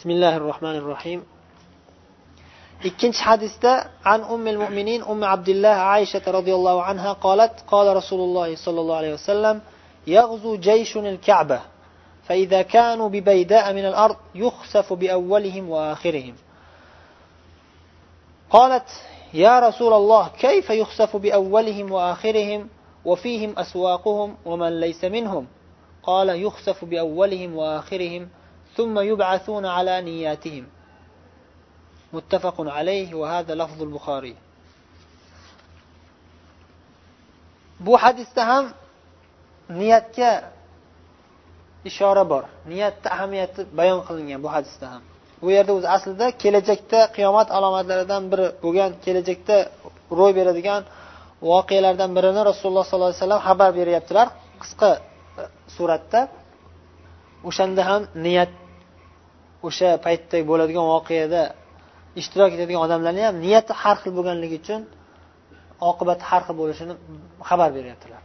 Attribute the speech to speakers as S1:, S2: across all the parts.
S1: بسم الله الرحمن الرحيم ikkinchi hadisda an ummil mo'minin ummi abdullah aysha roziyallohu anha qolat qola rasululloh sollallohu alayhi vasallam يغزو جيش الكعبة فإذا كانوا ببيداء من الأرض يخسف بأولهم وآخرهم قالت يا رسول الله كيف يخسف بأولهم وآخرهم وفيهم أسواقهم ومن ليس منهم قال يخسف بأولهم وآخرهم ثم يبعثون على نياتهم متفق عليه وهذا لفظ البخاري bu hadisda ham niyatga ishora bor niyatni ahamiyati bayon qilingan bu hadisda ham bu yerda o'zi aslida kelajakda qiyomat alomatlaridan biri bo'lgan kelajakda ro'y beradigan voqealardan birini rasululloh sollallohu alayhi vasallam xabar beryaptilar qisqa suratda o'shanda ham niyat o'sha paytda bo'ladigan voqeada ishtirok etadigan odamlarni ham niyati har xil bo'lganligi uchun oqibati har xil bo'lishini xabar beryaptilar.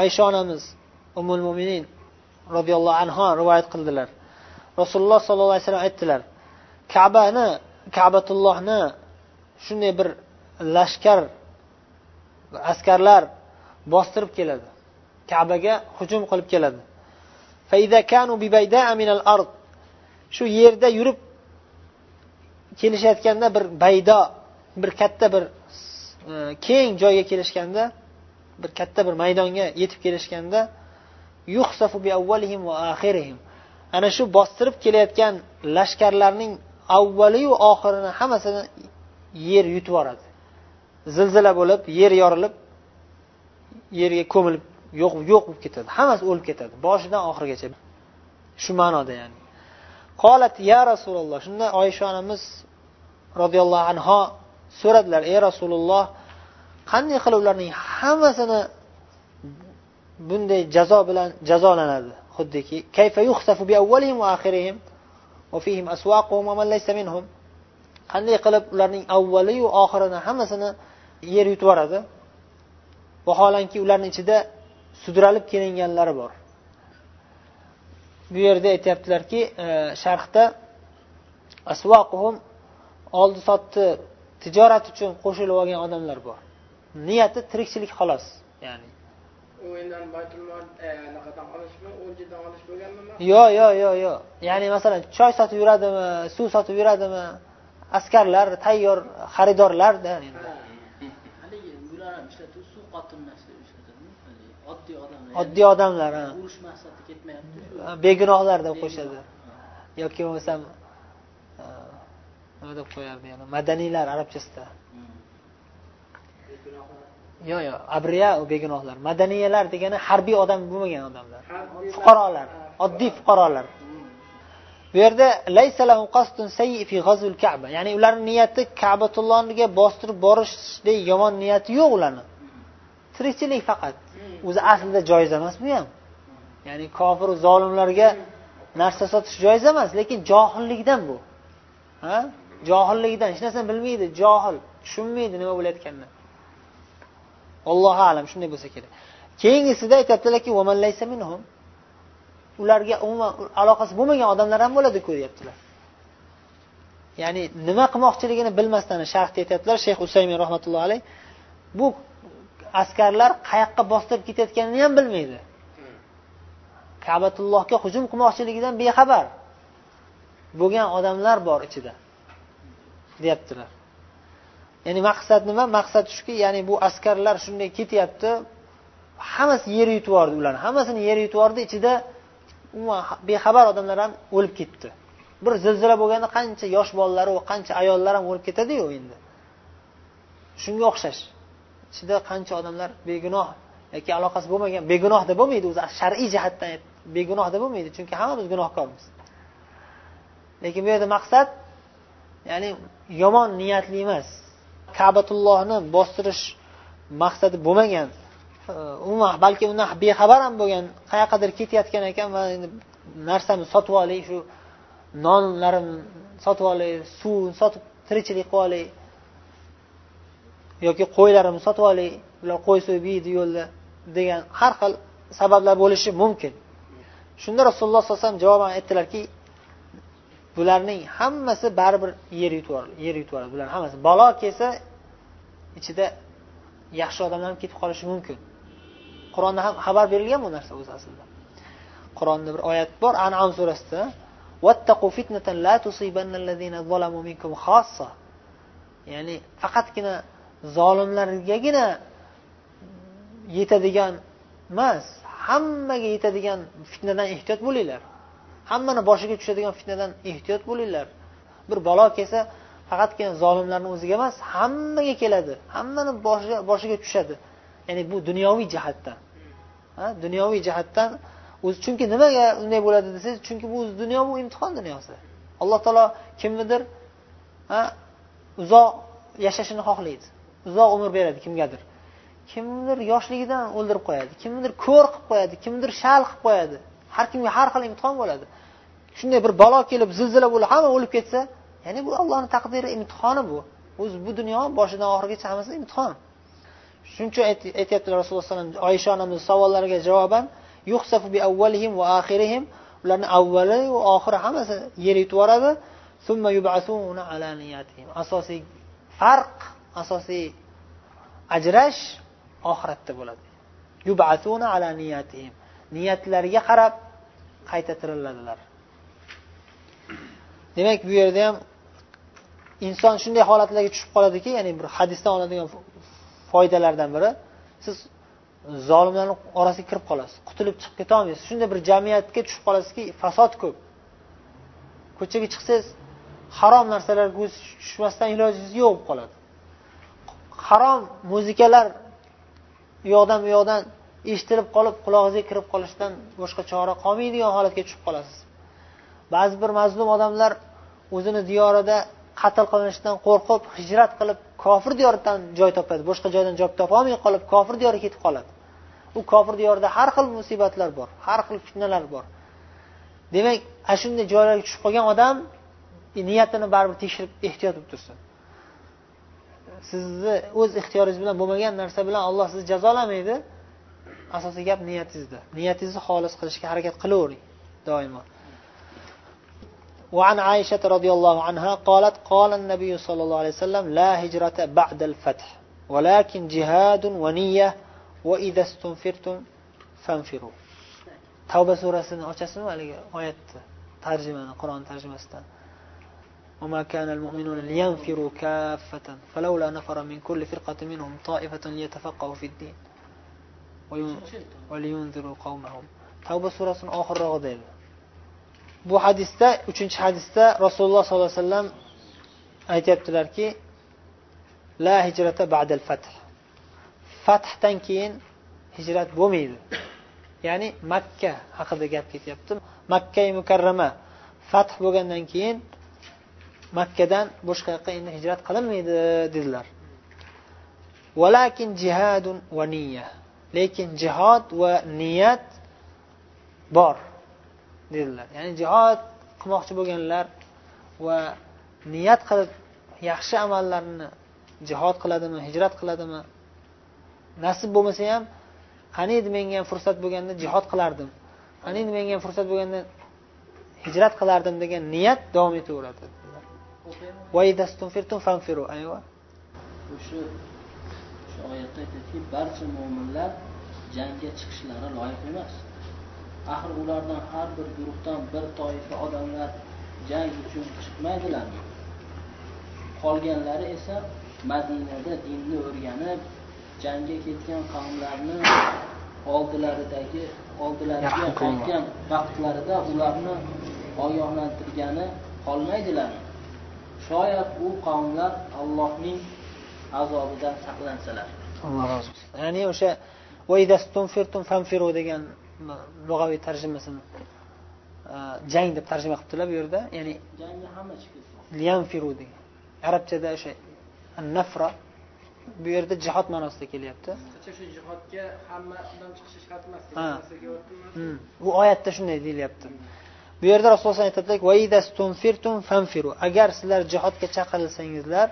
S1: Oysha onamiz umul mo'minin roziyallohu anhu rivoyat qildilar. Rasululloh sollallohu alayhi vasallam aytdilar kabani kabatullohni shunday bir lashkar askarlar bostirib keladi. Kabaga hujum qilib keladi. Shu yerda yurib kelishayotganda bir baydo bir katta bir e, keng joyga kelishganda bir katta bir maydonga yetib kelishganda ana shu bostirib kelayotgan lashkarlarning avvaliyu oxirini hammasini yer yutib yuboradi. Zilzila bo'lib yer yorilib yerga ko'milib yo'q yo'q bo'lib ketadi. Hammasi o'lib ketadi. Boshidan oxirigacha. Shu ma'noda ya'ni. Qolat ya rasululloh shunda oysha onamiz roziyallohu anho so'radilar ey rasululloh qanday qilib ularning hammasini bunday jazo bilan jazolanadi? Xuddiki qanday qilib ularning avvaliyu oxirini hammasini yer yutib yuboradi? Vaholanki ularni ichida sudralib kelinganlari bor. Bu yerda aytyaptilarki e, sharhda asvoquhum oldi sotdi tijorat uchun qo'shilib olgan odamlar bor. Niyati tirikchilik xolos ya'ni. Yo'q yo'q yo'q yo'q ya'ni masalan choy sotib yuradimi suv sotib yuradimi? Askarlar tayyor xaridorlarda oddiy odamlar urush maqsadida ketmayapti. Begunohlar deb qo'shadi. yoki bo'lmasam nima deb qo'yardi yana? Madaniylar arabchasida. Yo'q yo'q abriya u begunohlar. Madaniyalar degani harbiy odam bo'lmagan odamlar. Fuqarolar oddiy fuqarolar bu yerda ya'ni ularni niyati kabatullohga bostirib borishdek yomon niyati yo'q ularni. Tirikchilik faqat. O'zi aslida joiz emas bu ham. Ya'ni kofir zolimlarga narsa sotish joiz emas lekin johillikdan bu. Ha? Johillikdan. Hech narsani bilmaydi johil tushunmaydi nima bo'layotganini. Allohu alam shunday bo'lsa kerak. Keyingisida aytyaptilarki ularga umuman aloqasi bo'lmagan odamlar ham bo'ladiku deyaptilar ya'ni nima qilmoqchiligini bilmasdan sharhda aytyaptilar shayx usaymin rahmatullohi alayh bu askarlar qayoqqa bostirib ketayotganini ham bilmaydi. Kabatullohga hujum qilmoqchiligidan bexabar bo'lgan odamlar bor ichida deyaptilar. Ya'ni maqsad nima? Maqsad shuki ya'ni bu askarlar shunday ketyapti hammasi yer yutib yubordi ularni. Hammasini yer yutib yubordi ichida umuman bexabar odamlar ham o'lib ketdi. Bir zilzila bo'lganda qancha yosh bolalar qancha ayollar ham o'lib ketadiyu endi. Shunga o'xshash. Ichida qancha odamlar begunoh yoki aloqasi bo'lmagan begunoh deb bo'lmaydi o'zi shar'iy jihatdan begunoh deb bo'lmaydi chunki hammamiz gunohkormiz. Lekin bu yerda maqsad ya'ni yomon niyatli emas. Kabatullohni bostirish maqsadi bo'lmagan. Umuman balki undan bexabar ham bo'lgan qayoqqadir ketayotgan ekan va endi narsamni sotib olay shu nonlarimni sotib olay suvni sotib tirikchilik qilib olay yoki qo'ylarimni sotib olay ular qo'y so'yib yeydi yo'lda degan har xil sabablar bo'lishi mumkin. Shunda rasululloh sollallohu alayhi vasallam javoban aytdilarki bularning hammasi baribir yer yutib yer yutib yuboradi bular hammasi balo kelsa ichida yaxshi odamlar ham ketib qolishi mumkin. Qur'onda ham xabar berilgan bu narsa o'zi aslida. Qur'onda bir oyat bor anam surasida ya'ni faqatgina zolimlargagina yetadigan emas hammaga yetadigan fitnadan ehtiyot bo'linglar. Hammani boshiga tushadigan fitnadan ehtiyot bo'linglar. Bir balo kelsa faqatgina zolimlarni o'ziga emas hammaga keladi. Hammani boshiga boshiga tushadi. Ya'ni bu dunyoviy jihatdan. Dunyoviy jihatdan o'zi chunki nimaga unday bo'ladi desangiz chunki bu dunyo bu imtihon dunyosi alloh taolo kimnidir uzoq yashashini xohlaydi. Uzoq umr beradi kimgadir. Kimnidir yoshligidan o'ldirib qo'yadi kimnidir ko'r qilib qo'yadi kimnidir shal qilib qo'yadi. Har kimga har xil imtihon bo'ladi. Shunday bir balo kelib zilzila bo'lib hamma o'lib ketsa ya'ni bu allohni taqdiri imtihoni bu. O'zi bu dunyo boshidan oxirigacha hammasi imtihon. Shuning uchun aytyaptilar rasululloh alayhi vasallam oysha onamiz savollariga javoban yuxsafu bi avvalihim va axirihim ularni avvali va oxiri hammasi yer yutib yuboradi asosiy farq asosiy ajrash oxiratda bo'ladi. Ala niyatihim. Niyatlariga qarab qayta tiriladilar. Demak bu yerda ham inson shunday holatlarga tushib qoladiki ya'ni bir hadisdan oladigan foydalardan biri. Siz zolimlarni orasiga kirib qolasiz qutulib chiqib ketolmaysiz. Shunday bir jamiyatga tushib qolasizki fasod ko'p. Ko'chaga chiqsangiz harom narsalarga ko'z tushmasdan ilojingiz yo'q bo'lib qoladi. Harom muzikalar u yoqdan bu yoqdan eshitilib qolib qulog'ingizga kirib qolishdan boshqa chora qolmaydigan holatga tushib qolasiz. Ba'zi bir mazlum odamlar o'zini diyorida qatl qilinishidan qo'rqib hijrat qilib kofir diyoridan joy topadi boshqa joydan joy topolmay qolib kofir diyoriga ketib qoladi. U kofir diyorida har xil musibatlar bor har xil fitnalar bor. Demak ana shunday joylarga tushib qolgan odam niyatini baribir tekshirib ehtiyot bo'lib tursin. Sizni o'z ixtiyoringiz bilan bo'lmagan narsa bilan alloh sizni jazolamaydi. Asosiy gap niyatingizda. Niyatingizni xolis qilishga harakat qilavering doimo. وعن عائشة رضي الله عنها قالت قال النبي صلى الله عليه وسلم لا هجرة بعد الفتح ولكن جهاد ونية وإذا استنفرتم فانفروا. tavba surasini ochasizmi haligi oyatni tarjimani qur'on tarjimasidan وما كان المؤمنون لينفروا كافة فلولا نفر من كل فرقة منهم طائفة ليتفقهوا في الدين. ولينذروا قومهم. tavba surasini oxirrog'ida edi bu hadisda uchinchi hadisda rasululloh sollallohu alayhi vasallam aytyaptilarki la hijrata ba'dal fath. Fathdan keyin hijrat bo'lmaydi. Ya'ni makka haqida gap ketyapti. Makka mukarrama fath bo'lgandan keyin makkadan boshqa yoqqa endi hijrat qilinmaydi dedilar. Valakin jihadun va niyya lekin jihod va niyat bor. Dedilar. Ya'ni jihod qilmoqchi bo'lganlar va niyat qilib yaxshi amallarni jihod qiladimi hijrat qiladimi nasib bo'lmasa ham qaniydi menga ham fursat bo'lganda jihod qilardim qaniydi menga ham fursat bo'lganda hijrat qilardim degan niyat davom etaveradi
S2: o'sha oyatda aytadiki barcha mo'minlar jangga chiqishlari loyiq emas. Axir ulardan har bir guruhdan bir toifa odamlar jang uchun chiqmaydilarmi qolganlari esa madinada dinni o'rganib jangga ketgan qavmlarni oldilaridagi oldilariga qaytgan vaqtlarida ularni ogohlantirgani qolmaydilarmi shoyat u qavmlar allohning azobidan saqlansalar.
S1: Alloh rozi bo'lsin ya'ni o'sha degan lug'aviy tarjimasini e, jang deb tarjima qilibdilar bu yerda. Ya'ni
S2: jangga hamma chiqib
S1: liyanfiru degan. Arabchada o'sha nafra bu yerda jihod ma'nosida kelyapti.
S2: Shu jihodga hamma odam chiqishi shart emas
S1: hmm. bu oyatda shunday deyilyapti. Bu yerda rasululloh aytadilar agar sizlar jihodga chaqirilsangizlar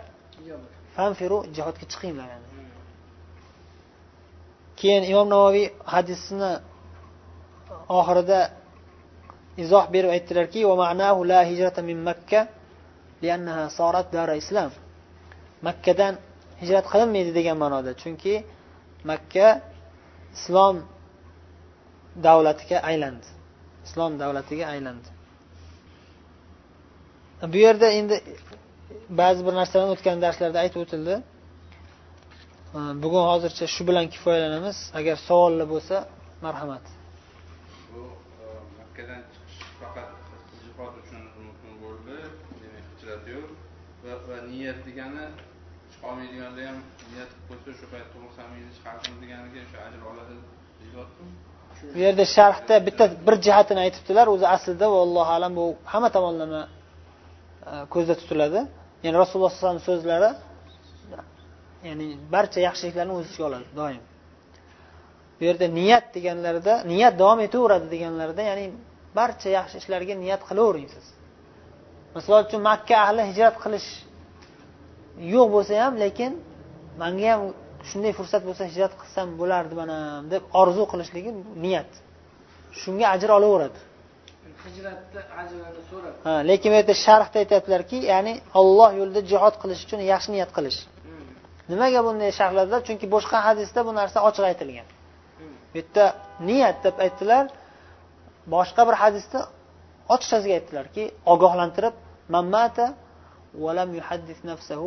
S1: fanfiru jihodga chiqinglar keyin imom navoiy hadisni oxirida izoh berib aytdilarki la hijrata min makka liannaha sorat dara islam. Makkadan hijrat qilinmaydi degan ma'noda. Chunki makka islom davlatiga aylandi islom davlatiga aylandi bu yerda endi ba'zi bir narsalarni o'tgan darslarda aytib o'tildi. Bugun hozircha shu bilan kifoyalanamiz. Agar savollar bo'lsa marhamat
S3: bu e, makkadan chiqish faqat jihod uchun mumkin bo'ldi demak hijrat yo'q va niyat degani chiqolmaydiganda ham niyat qilib qo'ysa shu payt to'g'risam endi chiqardim deganiga o'sha ajr oladi deyilyaptimi
S1: bu yerda sharhda bitta bir jihatini aytibdilar o'zi aslida vallohu alam bu hamma tomonlama e, ko'zda tutiladi. Ya'ni rasululloh sallallohu alayhi vasallam so'zlari ya'ni barcha yaxshiliklarni o'z ichiga oladi doim. Bu yerda niyat deganlarida niyat davom etaveradi deganlarida ya'ni barcha yaxshi ishlarga niyat qilavering siz misol uchun makka ahli hijrat qilish yo'q bo'lsa ham lekin manga ham shunday fursat bo'lsa hijrat qilsam bo'lardi mana deb orzu qilishligi niyat. Shunga ajr olaveradi.
S2: Hijratni ajrini so'rab.
S1: Ha lekin bu yerda sharhda aytyaptilarki ya'ni olloh yo'lida jihod qilish uchun yaxshi niyat qilish.
S2: Hmm.
S1: nimaga bunday sharhladilar chunki boshqa hadisda bu narsa ochiq aytilgan.
S2: Hmm.
S1: bu yerda niyat deb aytdilar boshqa bir hadisda ochiqchasiga aytdilarki ogohlantirib من مات ولم يحدث نفسه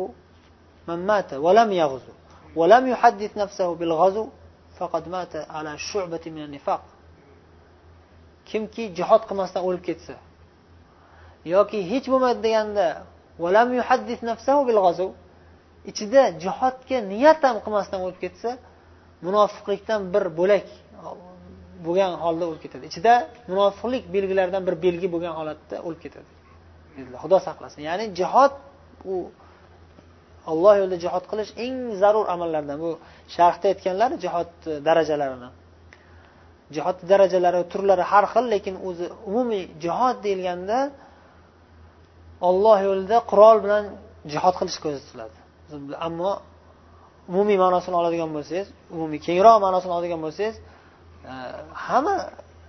S1: من مات yaghzu يغزو ولم يحدث نفسه بالغزو faqad mata ala shu'bati من nifaq kimki jihod qilmasdan o'lib ketsa yoki hech bo'lmaydi deganda valam yuhaddis nafsahu bil ichida jihodga niyat ham qilmasdan o'lib ketsa munofiqlikdan bir bo'lak bo'lgan holda o'lib ketadi. Ichida munofiqlik belgilaridan bir belgi bo'lgan holatda o'lib ketadi. Xudo saqlasin. Ya'ni jihod u alloh yo'lida jihod qilish eng zarur amallardan. Bu sharhda aytganlar jihod darajalarini. Jihod darajalari turlari har xil lekin o'zi umumiy jihod deyilganda olloh yo'lida qurol bilan jihod qilish ko'zda tutiladi ammo umumiy ma'nosini oladigan bo'lsangiz umumiy kengroq ma'nosini oladigan bo'lsangiz e, hamma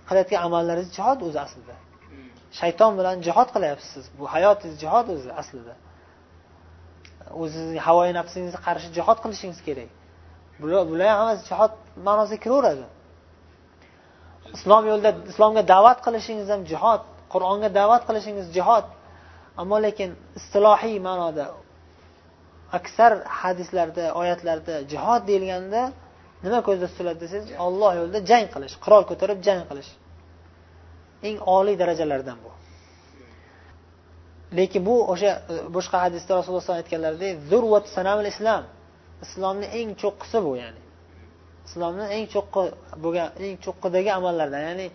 S1: qilayotgan amallaringiz jihod o'zi aslida. Shayton bilan jihod qilyapsiz. Bu hayotingiz jihod o'zi aslida. O'zizni havoyi nafsingizga qarshi jihod qilishingiz kerak. Bular ham hammasi jihod ma'nosiga kiraveradi. Islom yo'lida islomga da'vat qilishingiz ham jihod qur'onga da'vat qilishingiz jihod. Ammo lekin istilohiy ma'noda aksar hadislarda oyatlarda jihod deyilganda nima ko'zda tutiladi desangiz olloh yo'lida jang qilish qurol ko'tarib jang qilish. Eng oliy darajalardan bu. Lekin bu o'sha e, boshqa hadisda rasululloh alayhi aytganlaridek zurvat sanamil islom islomni eng cho'qqisi bu ya'ni. Islomni eng cho'qqi bo'lgan eng cho'qqidagi amallardan ya'ni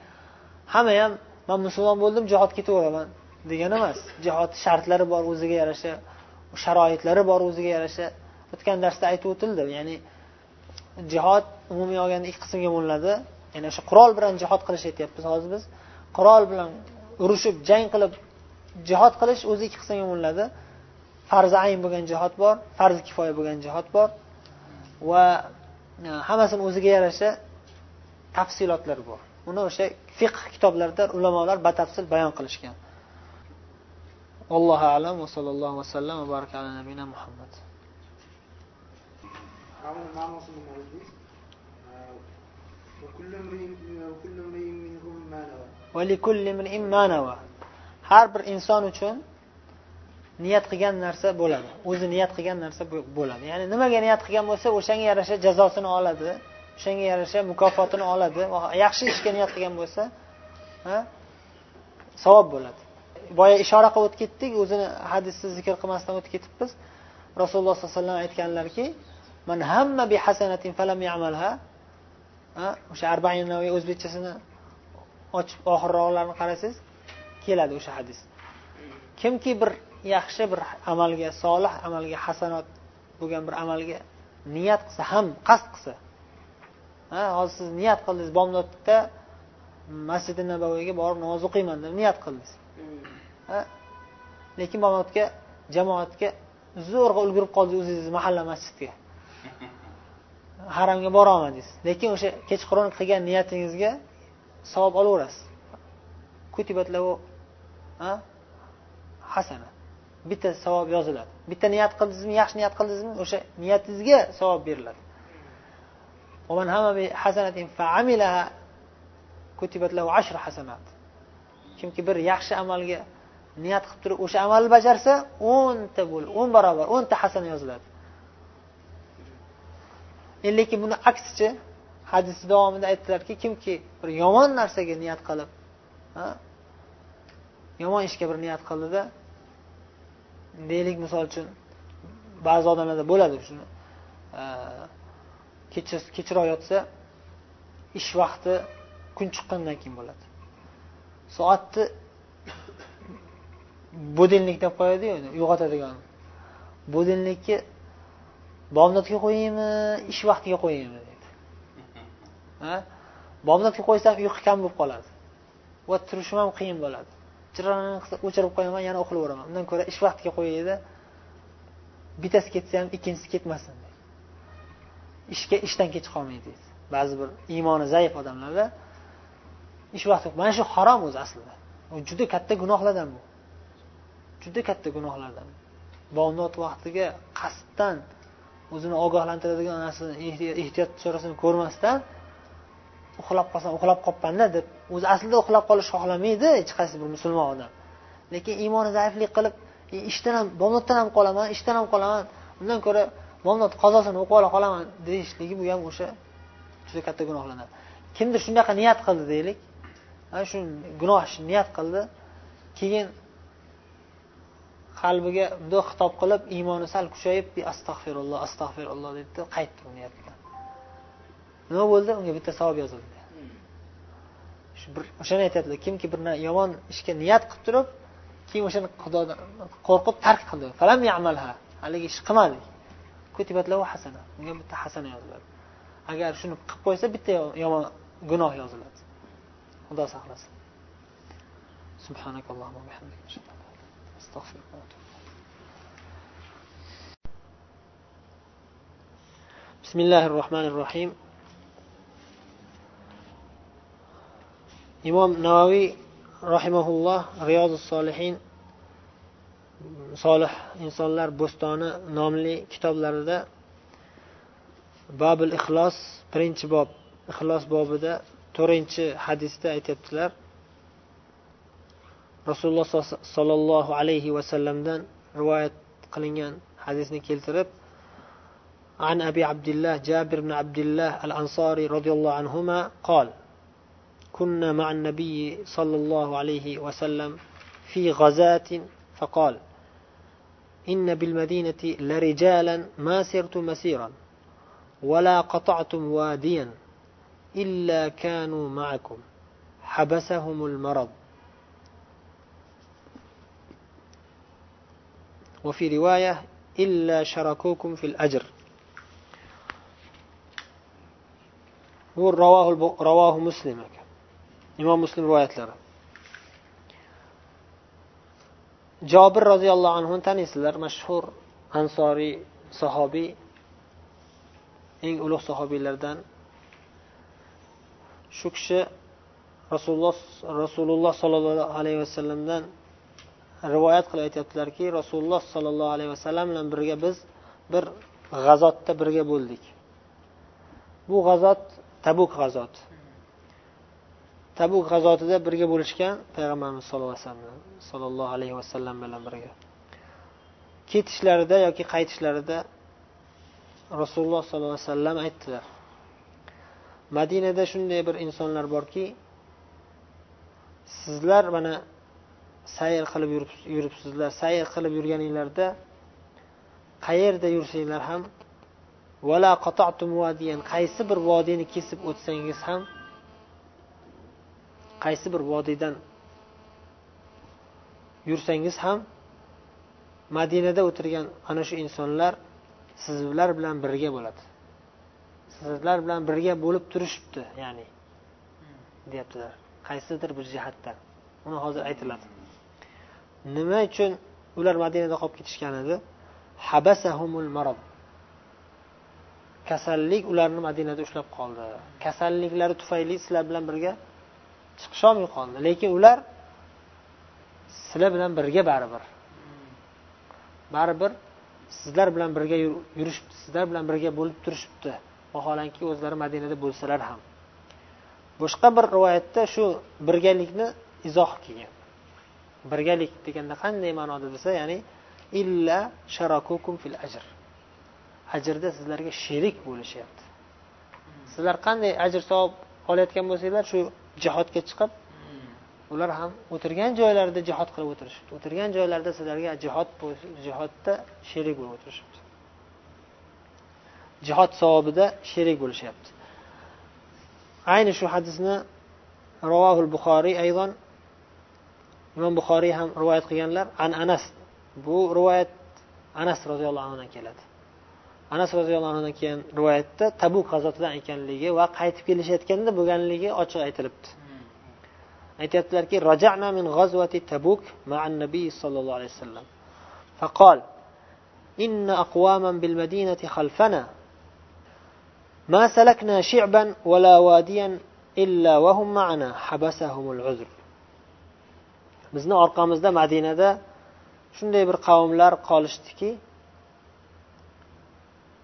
S1: hamma ham man musulmon bo'ldim jihodga ketaveraman degani emas. Jihod shartlari bor o'ziga yarasha sharoitlari bor o'ziga yarasha. O'tgan darsda aytib o'tildi ya'ni jihod umumiy olganda ikki qismga bo'linadi. Ya'ni o'sha qurol bilan jihod qilish aytyapmiz hozir biz. qurol bilan urushib jang qilib jihod qilish o'zi ikki qismga bo'linadi farzi ayn bo'lgan jihod bor farzi kifoya bo'lgan jihod bor va e, hammasini o'ziga yarasha tafsilotlar bor uni o'sha fiqh kitoblarida ulamolar batafsil bayon qilishgan allohu alam va sallallohu vasallam va baraka ala nabiyina muhammad
S4: ma'nosini mavjud وكل امرئ وكل امرئ منهم ما
S1: نوى har bir inson uchun niyat qilgan narsa bo'ladi. O'zi niyat qilgan narsa bo'ladi. Ya'ni nimaga niyat qilgan bo'lsa o'shanga yarasha jazosini oladi o'shanga yarasha mukofotini oladi yaxshi ishga niyat qilgan bo'lsa savob bo'ladi. Boya ishora qilib o'tib ketdik o'zini hadisni zikr qilmasdan o'tib ketibmiz. Rasululloh sollallohu alayhi vasallam aytganlarki man hamma bi hasanatin falam ya'malha o'sha arbain o'zbekchasini ochib oxirroqlarini qarasangiz keladi o'sha hadis. Kimki bir yaxshi bir amalga solih amalga hasanot bo'lgan bir amalga niyat qilsa ham qasd qilsa ha hozir siz niyat qildingiz bomdodda masjidi nabaviyga borib namoz o'qiyman deb niyat qildingiz. Lekin bomdodga jamoatga zo'rg'a ulgurib qoldingiz o'zingizni mahalla masjidga. Haramga borolmadingiz. Lekin o'sha kechqurun qilgan niyatingizga savob olaverasiz. Hasana. Bitta savob yoziladi. Bitta niyat qildingizmi yaxshi niyat qildingizmi o'sha niyatingizga savob beriladi. Kimki bir yaxshi amalga niyat qilib turib o'sha amalni bajarsa o'nta bo'lib o'n barobar o'nta hasana yoziladi. E, lekin buni aksichi hadis davomida aytdilarki kimki bir yomon narsaga niyat qilib yomon ishga bir niyat qildida deylik misol uchun ba'zi odamlarda bo'ladi shuni e, kechroq yotsa ish vaqti kun chiqqandan keyin bo'ladi. Soatni budilnik deb qo'yadiyu uyg'otadigan budilnikni bomdodga qo'yaymi ish vaqtiga qo'yaymi bomdod qilib qo'ysam uyqu kam bo'lib qoladi. Va turishim ham qiyin bo'ladi. Jiran qilsa o'chirib qo'yaman yana uxlayveraman undan ko'ra ish vaqtiga qo'yayda bittasi ketsa ham ikkinchisi ketmasin ishga ishdan kech qolmaydi deydi. Ba'zi bir iymoni zaif odamlarda ish vaqti mana shu harom o'zi aslida. Juda katta gunohlardan bu. Juda katta gunohlardan. Bomdod vaqtiga qasddan o'zini ogohlantiradigan narsani ehtiyot chorasini ko'rmasdan uxlab qolsam uxlab qolibmanda deb o'zi aslida uxlab qolishni xohlamaydi hech qaysi bir musulmon odam. Lekin iymoni zaiflik qilib e, ishdan ham bomdoddan ham qolaman ishdan ham qolaman undan ko'ra bomdod qazosini o'qib ola qolaman deyishligi bu ham o'sha juda katta gunohlanadi. Kimdir shunaqa niyat qildi deylik. Ana shu gunoh ishni niyat qildi. Keyin qalbiga bundoq xitob qilib iymoni sal kuchayib e, astag'firulloh astag'firulloh deydida qaytdi u niyatdan nima bo'ldi unga bitta savob yozildi shu bir o'shani aytyaptilar kimki bir yomon ishga niyat qilib turib keyin o'shani xudodan qo'rqib tark qildi falam yamalha haligi ishni qilmadi kutibatlahu hasana unga bitta hasana yoziladi agar shuni qilib qo'ysa bitta yomon gunoh yoziladi xudo saqlasin سبحانك اللهم وبحمدك اشهد ان لا اله الا انت استغفرك واتوب بسم الله الرحمن الرحيم imom navoiy rahimaulloh riyozi solihin solih insonlar bo'stoni nomli kitoblarida babul ixlos birinchi bob ixlos bobida to'rtinchi hadisda aytyaptilar rasululloh sollallohu alayhi vasallamdan rivoyat qilingan hadisni keltirib عن أبي عبد الله جابر بن عبد الله الأنصاري رضي الله عنهما قال كنا مع النبي صلى الله عليه وسلم في غزاة فقال إن بالمدينة لرجالا ما سرت مسيرا ولا قطعتم واديا إلا كانوا معكم حبسهم المرض. وفي رواية إلا شركوكم في الأجر. ravohu muslim ekan imom muslim rivoyatlari. Jobir roziyallohu anhuni taniysizlar mashhur ansoriy sahobiy eng ulug' sahobiylardan shu kishi rasululloh rasululloh sollallohu alayhi vasallamdan rivoyat qilib aytyaptilarki rasululloh sollallohu alayhi vasallam bilan birga biz bir g'azotda birga bo'ldik. Bu g'azot tabuk g'azoti. Tabuk g'azotida birga bo'lishgan payg'ambarimiz sallallohu alayhi vasallam sallallohu alayhi vasallam bilan birga. Ketishlarida yoki qaytishlarida rasululloh sollallohu alayhi vasallam aytdilar madinada shunday bir insonlar borki sizlar mana sayr qilib yuribsizlar sayr qilib yurganinglarda qayerda yursanglar ham vala qaysi bir vodiyni kesib o'tsangiz ham qaysi bir vodiydan yursangiz ham madinada o'tirgan ana shu insonlar sizlar bilan birga bo'ladi. Sizlar bilan birga bo'lib turishibdi ya'ni deyaptilar. Qaysidir bir jihatdan. Uni hozir aytiladi. Nima uchun ular madinada qolib ketishgan edi? Habasahumul marad. Kasallik ularni madinada ushlab qoldi. Kasalliklari tufayli sizlar bilan birga chiqisholmay qoldi lekin ular sizlar bilan birga baribir. Baribir sizlar bilan birga yur- yurishibdi sizlar bilan birga bo'lib turishibdi. Vaholanki o'zlari madinada bo'lsalar ham. Boshqa bir rivoyatda shu birgalikni izoh kelgan birgalik deganda qanday ma'noda desa ya'ni illa sharakukum fil ajr. Ajrda sizlarga sherik bo'lishyapti. Sizlar qanday ajr savob olayotgan bo'lsanglar shu jihodga chiqib ular ham o'tirgan joylarida jihod qilib o'tirishibdi. O'tirgan joylarida sizlarga jihod bo'l- jihodda sherik bo'lib o'tirishibdi. Jihod savobida sherik bo'lishyapti. Ayni shu hadisni ravohul buxoriy ayvon imom buxoriy ham rivoyat qilganlar an anas. Bu rivoyat anas roziyallohu anhudan keladi. anas roziyallohu anhudan kelgan rivoyatda tabuk g'azotidan ekanligi va qaytib kelishayotganda bo'lganligi ochiq aytilibdi aytyaptilarki raja'na min g'azvati tabuk ma'an nabiy sallallohu alayhi vasallam فقال إن أقواما بالمدينة خلفنا ما سلكنا شعبا ولا واديا إلا وهم معنا حبسهم العذر bizni orqamizda madinada shunday bir qavmlar qolishdiki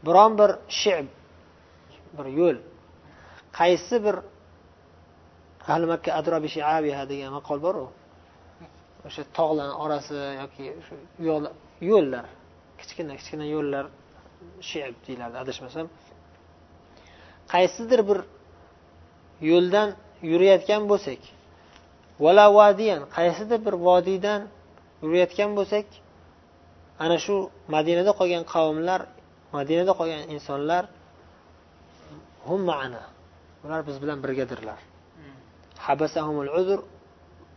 S1: biron bir shib bir yo'l. Qaysi bir ahli makka adrobi shiabiha degan maqol boru? O'sha tog'larni orasi yoki shu yo'llar. Kichkina kichkina yo'llar shib deyiladi adashmasam. Qaysidir bir yo'ldan yurayotgan bo'lsak vala vadiyan qaysidir bir vodiydan yurayotgan bo'lsak ana shu madinada qolgan qavmlar madinada qolgan insonlar hum ma'ana ular biz bilan birgadirlar. Habasahumul uzr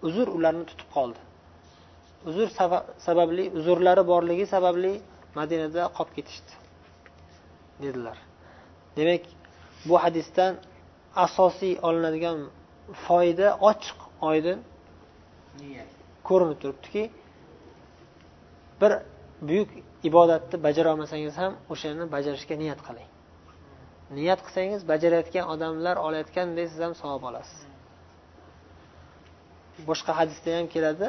S1: uzr ularni tutib qoldi. Uzr saba- sababli uzrlari borligi sababli madinada qolib ketishdi dedilar. Demak bu hadisdan asosiy olinadigan foyda ochiq oydin
S2: niyat.
S1: ko'rinib turibdiki bir buyuk ibodatni bajara olmasangiz ham o'shani bajarishga niyat qiling. Niyat qilsangiz bajarayotgan odamlar olayotganday siz ham savob olasiz. Boshqa hadisda ham keladi.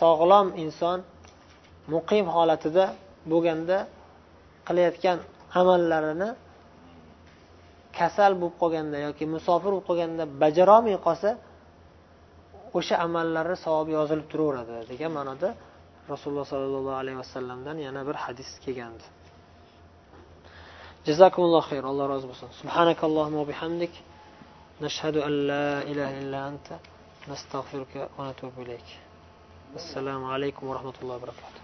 S1: Sog'lom inson muqim holatida bo'lganda qilayotgan amallarini kasal bo'lib qolganda yoki musofir bo'lib qolganda bajarolmay qolsa o'sha amallari savobi yozilib turaveradi degan ma'noda rasululloh sollallohu alayhi vasallamdan yana bir hadis kelgandi. Jazakumulloh xayr alloh rozi bo'lsin. Subhanakallohumma va bihamdik. Nashhadu an la ilaha illa anta. Nastag'firuka va natubu ilayk. Assalomu alaykum va rahmatullohi va barakatuh.